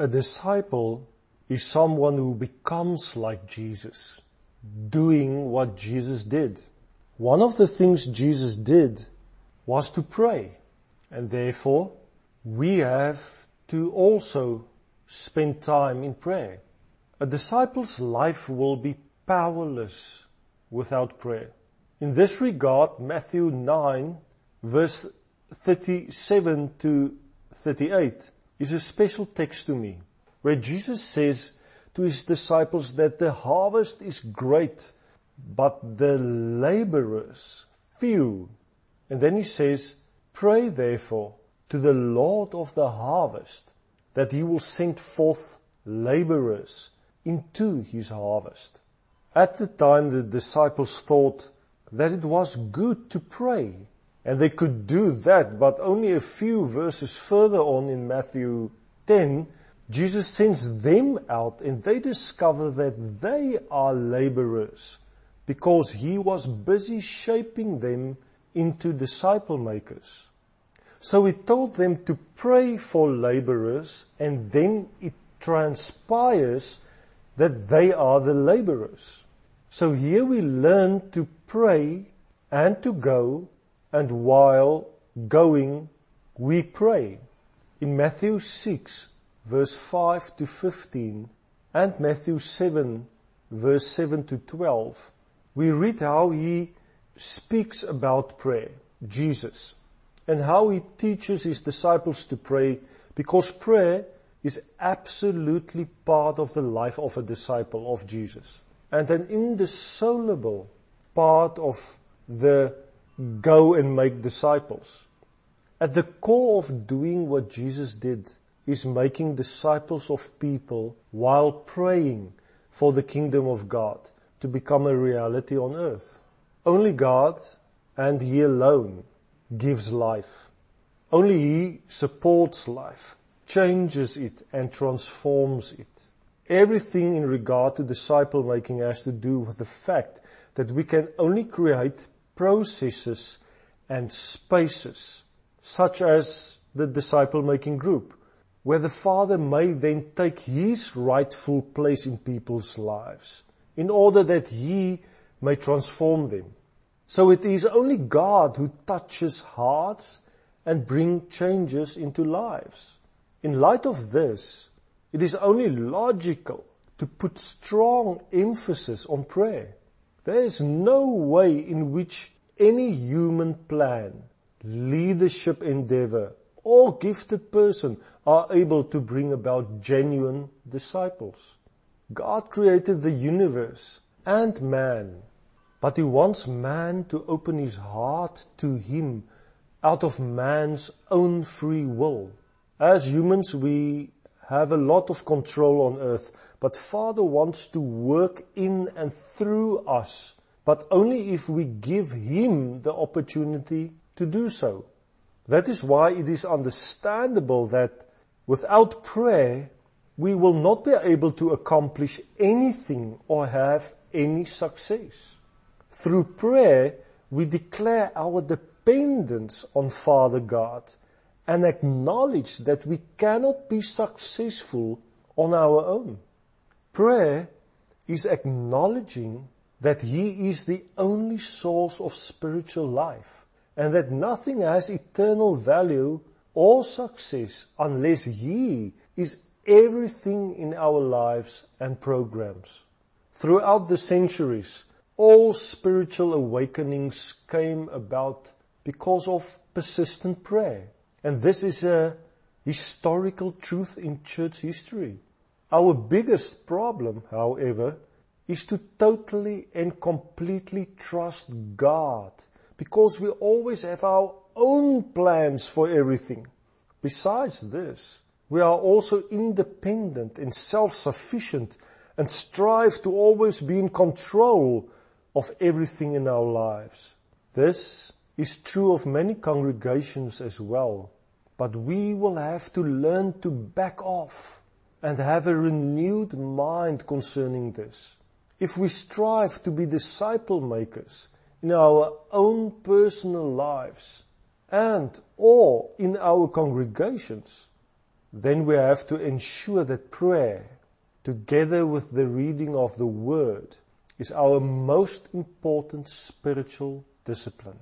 A disciple is someone who becomes like Jesus, doing what Jesus did. One of the things Jesus did was to pray, and therefore we have to also spend time in prayer. A disciple's life will be powerless without prayer. In this regard, Matthew 9 verse 37 to 38 is a special text to me, where Jesus says to his disciples that the harvest is great, but the laborers few. And then he says, pray therefore to the Lord of the harvest that he will send forth laborers into his harvest. At the time the disciples thought that it was good to pray and they could do that, but only a few verses further on in Matthew 10, Jesus sends them out and they discover that they are laborers because he was busy shaping them into disciple makers. So he told them to pray for laborers and then it transpires that they are the laborers. So here we learn to pray and to go and while going we pray. In Matthew 6 verse 5 to 15 and Matthew 7 verse 7 to 12, we read how he speaks about prayer, Jesus, and how he teaches his disciples to pray because prayer is absolutely part of the life of a disciple of Jesus and an indissoluble part of the go and make disciples. At the core of doing what Jesus did is making disciples of people while praying for the kingdom of God to become a reality on earth. Only God and He alone gives life. Only He supports life, changes it and transforms it. Everything in regard to disciple making has to do with the fact that we can only create processes and spaces, such as the disciple making group, where the Father may then take His rightful place in people's lives in order that He may transform them. So it is only God who touches hearts and bring changes into lives. In light of this, it is only logical to put strong emphasis on prayer. There is no way in which any human plan, leadership endeavor, or gifted person are able to bring about genuine disciples. God created the universe and man, but He wants man to open his heart to Him out of man's own free will. As humans, we have a lot of control on earth, but Father wants to work in and through us, but only if we give Him the opportunity to do so. That is why it is understandable that without prayer, we will not be able to accomplish anything or have any success. Through prayer, we declare our dependence on Father God and acknowledge that we cannot be successful on our own. Prayer is acknowledging that He is the only source of spiritual life and that nothing has eternal value or success unless He is everything in our lives and programs. Throughout the centuries, all spiritual awakenings came about because of persistent prayer. And this is a historical truth in church history. Our biggest problem, however, is to totally and completely trust God because we always have our own plans for everything. Besides this, we are also independent and self-sufficient and strive to always be in control of everything in our lives. This is true of many congregations as well. But we will have to learn to back off and have a renewed mind concerning this. If we strive to be disciple makers in our own personal lives and or in our congregations, then we have to ensure that prayer, together with the reading of the Word, is our most important spiritual discipline.